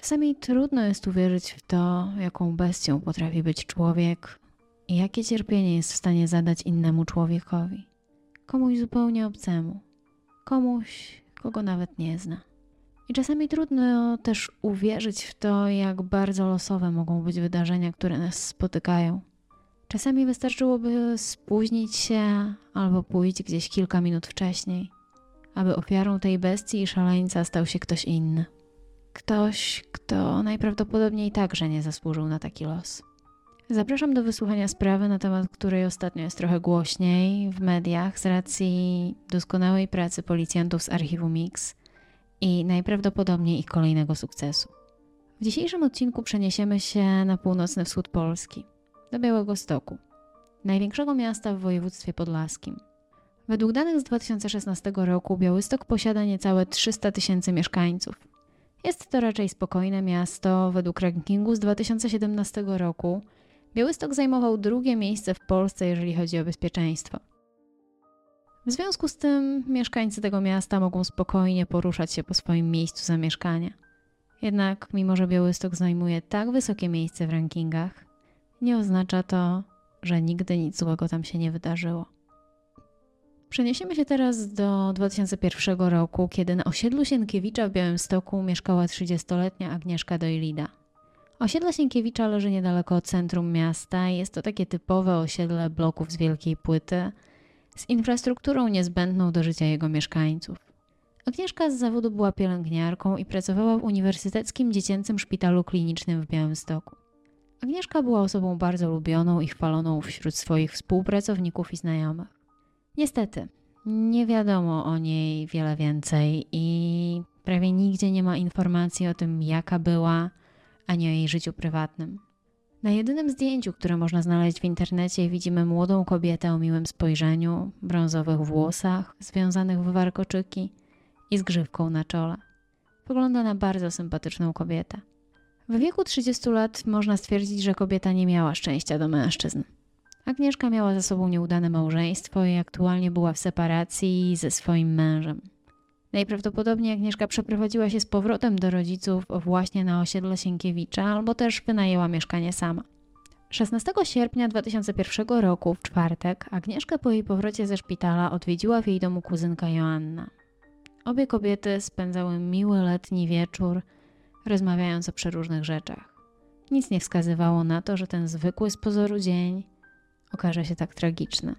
Czasami trudno jest uwierzyć w to, jaką bestią potrafi być człowiek i jakie cierpienie jest w stanie zadać innemu człowiekowi. Komuś zupełnie obcemu, komuś, kogo nawet nie zna. I czasami trudno też uwierzyć w to, jak bardzo losowe mogą być wydarzenia, które nas spotykają. Czasami wystarczyłoby spóźnić się albo pójść gdzieś kilka minut wcześniej, aby ofiarą tej bestii i szaleńca stał się ktoś inny. Ktoś, kto najprawdopodobniej także nie zasłużył na taki los. Zapraszam do wysłuchania sprawy, na temat której ostatnio jest trochę głośniej w mediach z racji doskonałej pracy policjantów z archiwum Mix i najprawdopodobniej ich kolejnego sukcesu. W dzisiejszym odcinku przeniesiemy się na północny wschód Polski, do Białego Stoku, największego miasta w województwie podlaskim. Według danych z 2016 roku Białystok posiada niecałe 300 tysięcy mieszkańców. Jest to raczej spokojne miasto. Według rankingu z 2017 roku Białystok zajmował drugie miejsce w Polsce, jeżeli chodzi o bezpieczeństwo. W związku z tym mieszkańcy tego miasta mogą spokojnie poruszać się po swoim miejscu zamieszkania. Jednak, mimo że Białystok zajmuje tak wysokie miejsce w rankingach, nie oznacza to, że nigdy nic złego tam się nie wydarzyło. Przeniesiemy się teraz do 2001 roku, kiedy na osiedlu Sienkiewicza w Białymstoku mieszkała 30-letnia Agnieszka Dojlida. Osiedle Sienkiewicza leży niedaleko od centrum miasta i jest to takie typowe osiedle bloków z wielkiej płyty, z infrastrukturą niezbędną do życia jego mieszkańców. Agnieszka z zawodu była pielęgniarką i pracowała w Uniwersyteckim Dziecięcym Szpitalu Klinicznym w Białymstoku. Agnieszka była osobą bardzo lubioną i chwaloną wśród swoich współpracowników i znajomych. Niestety, nie wiadomo o niej wiele więcej i prawie nigdzie nie ma informacji o tym, jaka była, ani o jej życiu prywatnym. Na jedynym zdjęciu, które można znaleźć w internecie, widzimy młodą kobietę o miłym spojrzeniu, brązowych włosach, związanych w warkoczyki i z grzywką na czole. Wygląda na bardzo sympatyczną kobietę. W wieku 30 lat można stwierdzić, że kobieta nie miała szczęścia do mężczyzn. Agnieszka miała za sobą nieudane małżeństwo i aktualnie była w separacji ze swoim mężem. Najprawdopodobniej Agnieszka przeprowadziła się z powrotem do rodziców właśnie na osiedle Sienkiewicza albo też wynajęła mieszkanie sama. 16 sierpnia 2001 roku, w czwartek, Agnieszka po jej powrocie ze szpitala odwiedziła w jej domu kuzynka Joanna. Obie kobiety spędzały miły letni wieczór, rozmawiając o przeróżnych rzeczach. Nic nie wskazywało na to, że ten zwykły z pozoru dzień okaże się tak tragiczny.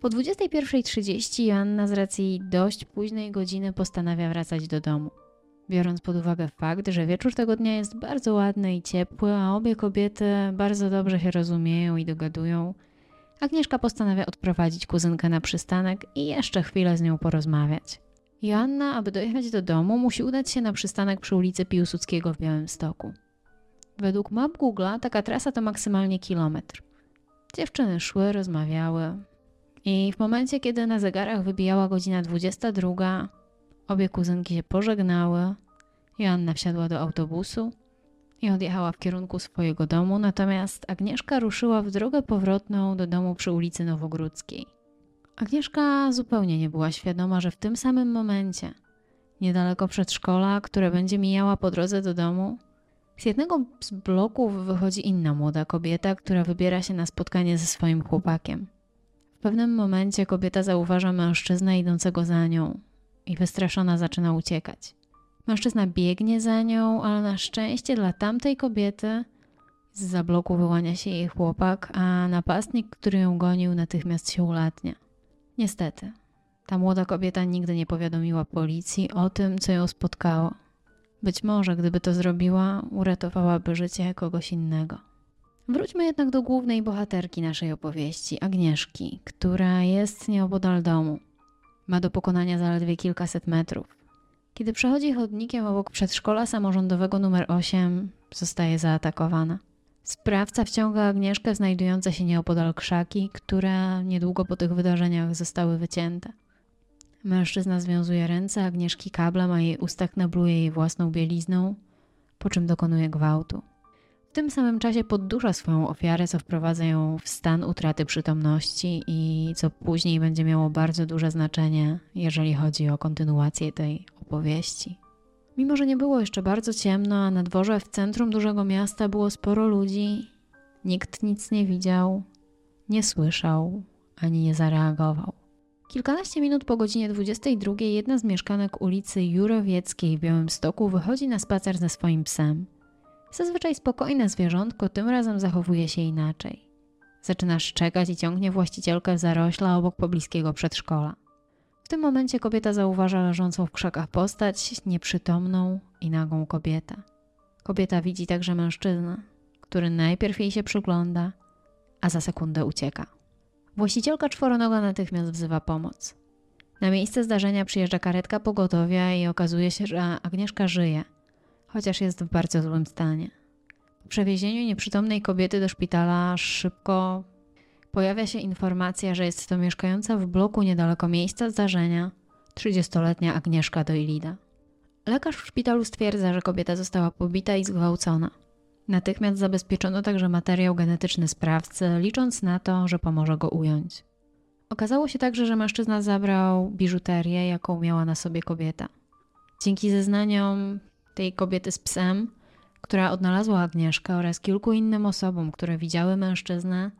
Po 21.30 Joanna z racji dość późnej godziny postanawia wracać do domu. Biorąc pod uwagę fakt, że wieczór tego dnia jest bardzo ładny i ciepły, a obie kobiety bardzo dobrze się rozumieją i dogadują, Agnieszka postanawia odprowadzić kuzynkę na przystanek i jeszcze chwilę z nią porozmawiać. Joanna, aby dojechać do domu, musi udać się na przystanek przy ulicy Piłsudskiego w Białymstoku. Według map Google'a taka trasa to maksymalnie kilometr. Dziewczyny szły, rozmawiały. I w momencie, kiedy na zegarach wybijała godzina 22, obie kuzynki się pożegnały. Joanna wsiadła do autobusu i odjechała w kierunku swojego domu, natomiast Agnieszka ruszyła w drogę powrotną do domu przy ulicy Nowogródzkiej. Agnieszka zupełnie nie była świadoma, że w tym samym momencie, niedaleko przedszkola, które będzie mijała po drodze do domu, z jednego z bloków wychodzi inna młoda kobieta, która wybiera się na spotkanie ze swoim chłopakiem. W pewnym momencie kobieta zauważa mężczyznę idącego za nią i wystraszona zaczyna uciekać. Mężczyzna biegnie za nią, ale na szczęście dla tamtej kobiety z bloku wyłania się jej chłopak, a napastnik, który ją gonił, natychmiast się ulatnia. Niestety, ta młoda kobieta nigdy nie powiadomiła policji o tym, co ją spotkało. Być może, gdyby to zrobiła, uratowałaby życie kogoś innego. Wróćmy jednak do głównej bohaterki naszej opowieści, Agnieszki, która jest nieopodal domu. Ma do pokonania zaledwie kilkaset metrów. Kiedy przechodzi chodnikiem obok przedszkola samorządowego numer 8, zostaje zaatakowana. Sprawca wciąga Agnieszkę w znajdujące się nieopodal krzaki, które niedługo po tych wydarzeniach zostały wycięte. Mężczyzna związuje ręce Agnieszki kablem, a jej ustach nabluje jej własną bielizną, po czym dokonuje gwałtu. W tym samym czasie poddusza swoją ofiarę, co wprowadza ją w stan utraty przytomności i co później będzie miało bardzo duże znaczenie, jeżeli chodzi o kontynuację tej opowieści. Mimo, że nie było jeszcze bardzo ciemno, a na dworze w centrum dużego miasta było sporo ludzi, nikt nic nie widział, nie słyszał ani nie zareagował. Kilkanaście minut po godzinie 22 jedna z mieszkanek ulicy Jurowieckiej w Białymstoku wychodzi na spacer ze swoim psem. Zazwyczaj spokojne zwierzątko tym razem zachowuje się inaczej. Zaczyna szczekać i ciągnie właścicielkę zarośla obok pobliskiego przedszkola. W tym momencie kobieta zauważa leżącą w krzakach postać, nieprzytomną i nagą kobietę. Kobieta widzi także mężczyznę, który najpierw jej się przygląda, a za sekundę ucieka. Właścicielka czworonoga natychmiast wzywa pomoc. Na miejsce zdarzenia przyjeżdża karetka pogotowia i okazuje się, że Agnieszka żyje, chociaż jest w bardzo złym stanie. Po przewiezieniu nieprzytomnej kobiety do szpitala szybko pojawia się informacja, że jest to mieszkająca w bloku niedaleko miejsca zdarzenia 30-letnia Agnieszka Doilida. Lekarz w szpitalu stwierdza, że kobieta została pobita i zgwałcona. Natychmiast zabezpieczono także materiał genetyczny sprawcy, licząc na to, że pomoże go ująć. Okazało się także, że mężczyzna zabrał biżuterię, jaką miała na sobie kobieta. Dzięki zeznaniom tej kobiety z psem, która odnalazła Agnieszkę oraz kilku innym osobom, które widziały mężczyznę,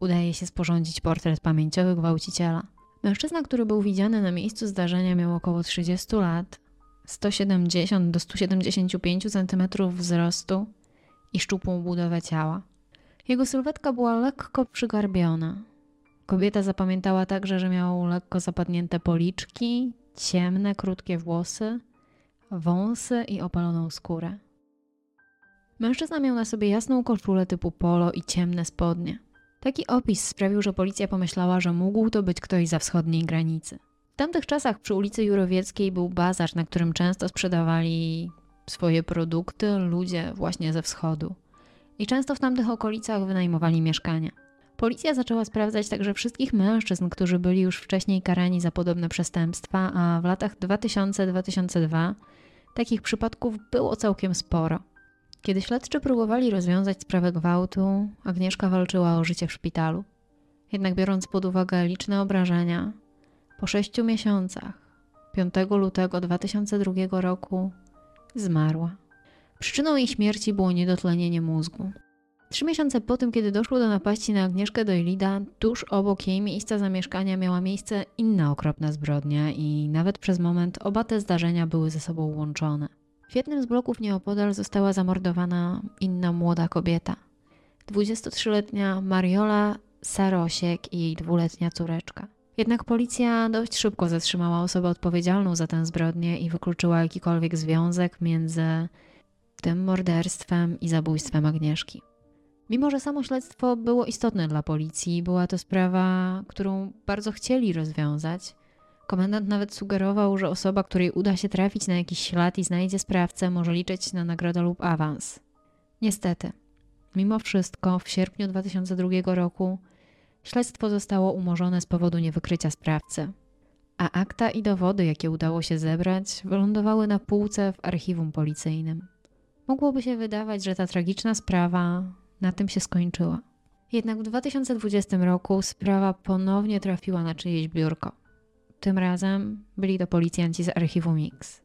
udaje się sporządzić portret pamięciowy gwałciciela. Mężczyzna, który był widziany na miejscu zdarzenia, miał około 30 lat, 170 do 175 cm wzrostu i szczupłą budowę ciała. Jego sylwetka była lekko przygarbiona. Kobieta zapamiętała także, że miał lekko zapadnięte policzki, ciemne, krótkie włosy, wąsy i opaloną skórę. Mężczyzna miał na sobie jasną koszulę typu polo i ciemne spodnie. Taki opis sprawił, że policja pomyślała, że mógł to być ktoś za wschodniej granicy. W tamtych czasach przy ulicy Jurowieckiej był bazar, na którym często sprzedawali swoje produkty ludzie właśnie ze wschodu. I często w tamtych okolicach wynajmowali mieszkania. Policja zaczęła sprawdzać także wszystkich mężczyzn, którzy byli już wcześniej karani za podobne przestępstwa, a w latach 2000-2002 takich przypadków było całkiem sporo. Kiedy śledczy próbowali rozwiązać sprawę gwałtu, Agnieszka walczyła o życie w szpitalu. Jednak biorąc pod uwagę liczne obrażenia, po sześciu miesiącach, 5 lutego 2002 roku, zmarła. Przyczyną jej śmierci było niedotlenienie mózgu. Trzy miesiące po tym, kiedy doszło do napaści na Agnieszkę Doylida, tuż obok jej miejsca zamieszkania miała miejsce inna okropna zbrodnia i nawet przez moment oba te zdarzenia były ze sobą łączone. W jednym z bloków nieopodal została zamordowana inna młoda kobieta. 23-letnia Mariola Sarosiek i jej dwuletnia córeczka. Jednak policja dość szybko zatrzymała osobę odpowiedzialną za tę zbrodnię i wykluczyła jakikolwiek związek między tym morderstwem i zabójstwem Agnieszki. Mimo, że samo śledztwo było istotne dla policji, była to sprawa, którą bardzo chcieli rozwiązać. Komendant nawet sugerował, że osoba, której uda się trafić na jakiś ślad i znajdzie sprawcę, może liczyć na nagrodę lub awans. Niestety, mimo wszystko, w sierpniu 2002 roku śledztwo zostało umorzone z powodu niewykrycia sprawcy, a akta i dowody, jakie udało się zebrać, wylądowały na półce w archiwum policyjnym. Mogłoby się wydawać, że ta tragiczna sprawa na tym się skończyła. Jednak w 2020 roku sprawa ponownie trafiła na czyjeś biurko. Tym razem byli to policjanci z archiwum X.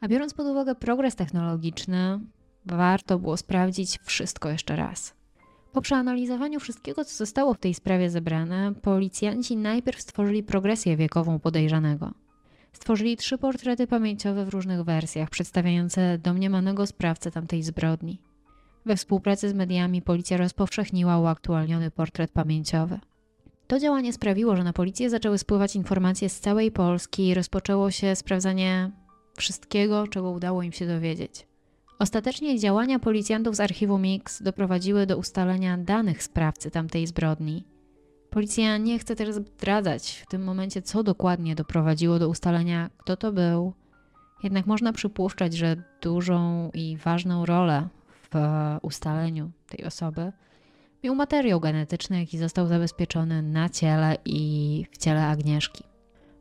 A biorąc pod uwagę progres technologiczny, warto było sprawdzić wszystko jeszcze raz. Po przeanalizowaniu wszystkiego, co zostało w tej sprawie zebrane, policjanci najpierw stworzyli progresję wiekową podejrzanego. Stworzyli trzy portrety pamięciowe w różnych wersjach, przedstawiające domniemanego sprawcę tamtej zbrodni. We współpracy z mediami policja rozpowszechniła uaktualniony portret pamięciowy. To działanie sprawiło, że na policję zaczęły spływać informacje z całej Polski i rozpoczęło się sprawdzanie wszystkiego, czego udało im się dowiedzieć. Ostatecznie działania policjantów z archiwum Mix doprowadziły do ustalenia danych sprawcy tamtej zbrodni. Policja nie chce też zdradzać w tym momencie, co dokładnie doprowadziło do ustalenia, kto to był. Jednak można przypuszczać, że dużą i ważną rolę w ustaleniu tej osoby, miał materiał genetyczny, jaki został zabezpieczony na ciele i w ciele Agnieszki.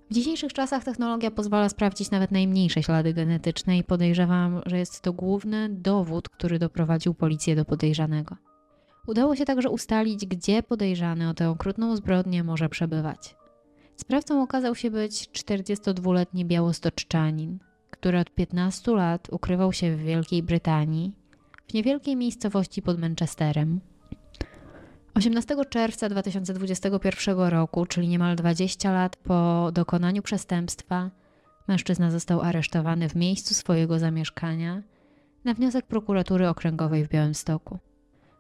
W dzisiejszych czasach technologia pozwala sprawdzić nawet najmniejsze ślady genetyczne i podejrzewam, że jest to główny dowód, który doprowadził policję do podejrzanego. Udało się także ustalić, gdzie podejrzany o tę okrutną zbrodnię może przebywać. Sprawcą okazał się być 42-letni białostoczczanin, który od 15 lat ukrywał się w Wielkiej Brytanii, w niewielkiej miejscowości pod Manchesterem. 18 czerwca 2021 roku, czyli niemal 20 lat po dokonaniu przestępstwa, mężczyzna został aresztowany w miejscu swojego zamieszkania na wniosek prokuratury okręgowej w Białymstoku.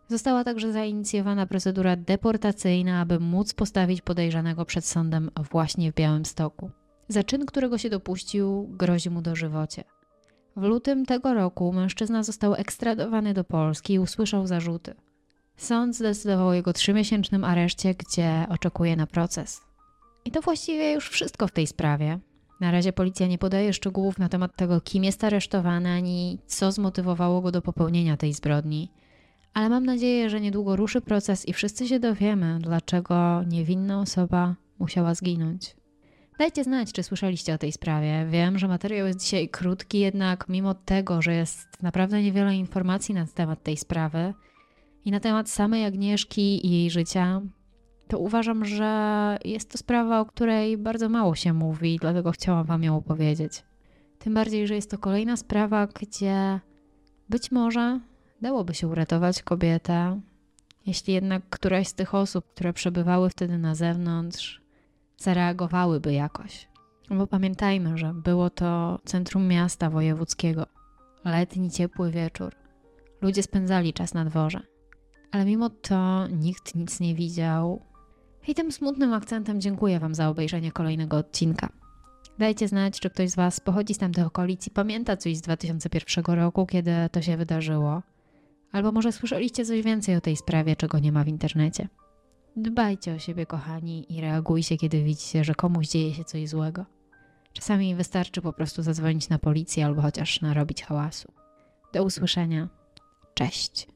Została także zainicjowana procedura deportacyjna, aby móc postawić podejrzanego przed sądem właśnie w Białymstoku. Za czyn, którego się dopuścił, grozi mu dożywocie. W lutym tego roku mężczyzna został ekstradowany do Polski i usłyszał zarzuty. Sąd zdecydował o jego trzymiesięcznym areszcie, gdzie oczekuje na proces. I to właściwie już wszystko w tej sprawie. Na razie policja nie podaje szczegółów na temat tego, kim jest aresztowany, ani co zmotywowało go do popełnienia tej zbrodni. Ale mam nadzieję, że niedługo ruszy proces i wszyscy się dowiemy, dlaczego niewinna osoba musiała zginąć. Dajcie znać, czy słyszeliście o tej sprawie. Wiem, że materiał jest dzisiaj krótki, jednak mimo tego, że jest naprawdę niewiele informacji na temat tej sprawy i na temat samej Agnieszki i jej życia, to uważam, że jest to sprawa, o której bardzo mało się mówi, dlatego chciałam Wam ją opowiedzieć. Tym bardziej, że jest to kolejna sprawa, gdzie być może dałoby się uratować kobietę, jeśli jednak któraś z tych osób, które przebywały wtedy na zewnątrz, zareagowałyby jakoś. Bo pamiętajmy, że było to centrum miasta wojewódzkiego. Letni, ciepły wieczór. Ludzie spędzali czas na dworze. Ale mimo to nikt nic nie widział. I tym smutnym akcentem dziękuję Wam za obejrzenie kolejnego odcinka. Dajcie znać, czy ktoś z Was pochodzi z tamtych okolic i pamięta coś z 2001 roku, kiedy to się wydarzyło. Albo może słyszeliście coś więcej o tej sprawie, czego nie ma w internecie. Dbajcie o siebie, kochani, i reagujcie, kiedy widzicie, że komuś dzieje się coś złego. Czasami wystarczy po prostu zadzwonić na policję albo chociaż narobić hałasu. Do usłyszenia. Cześć.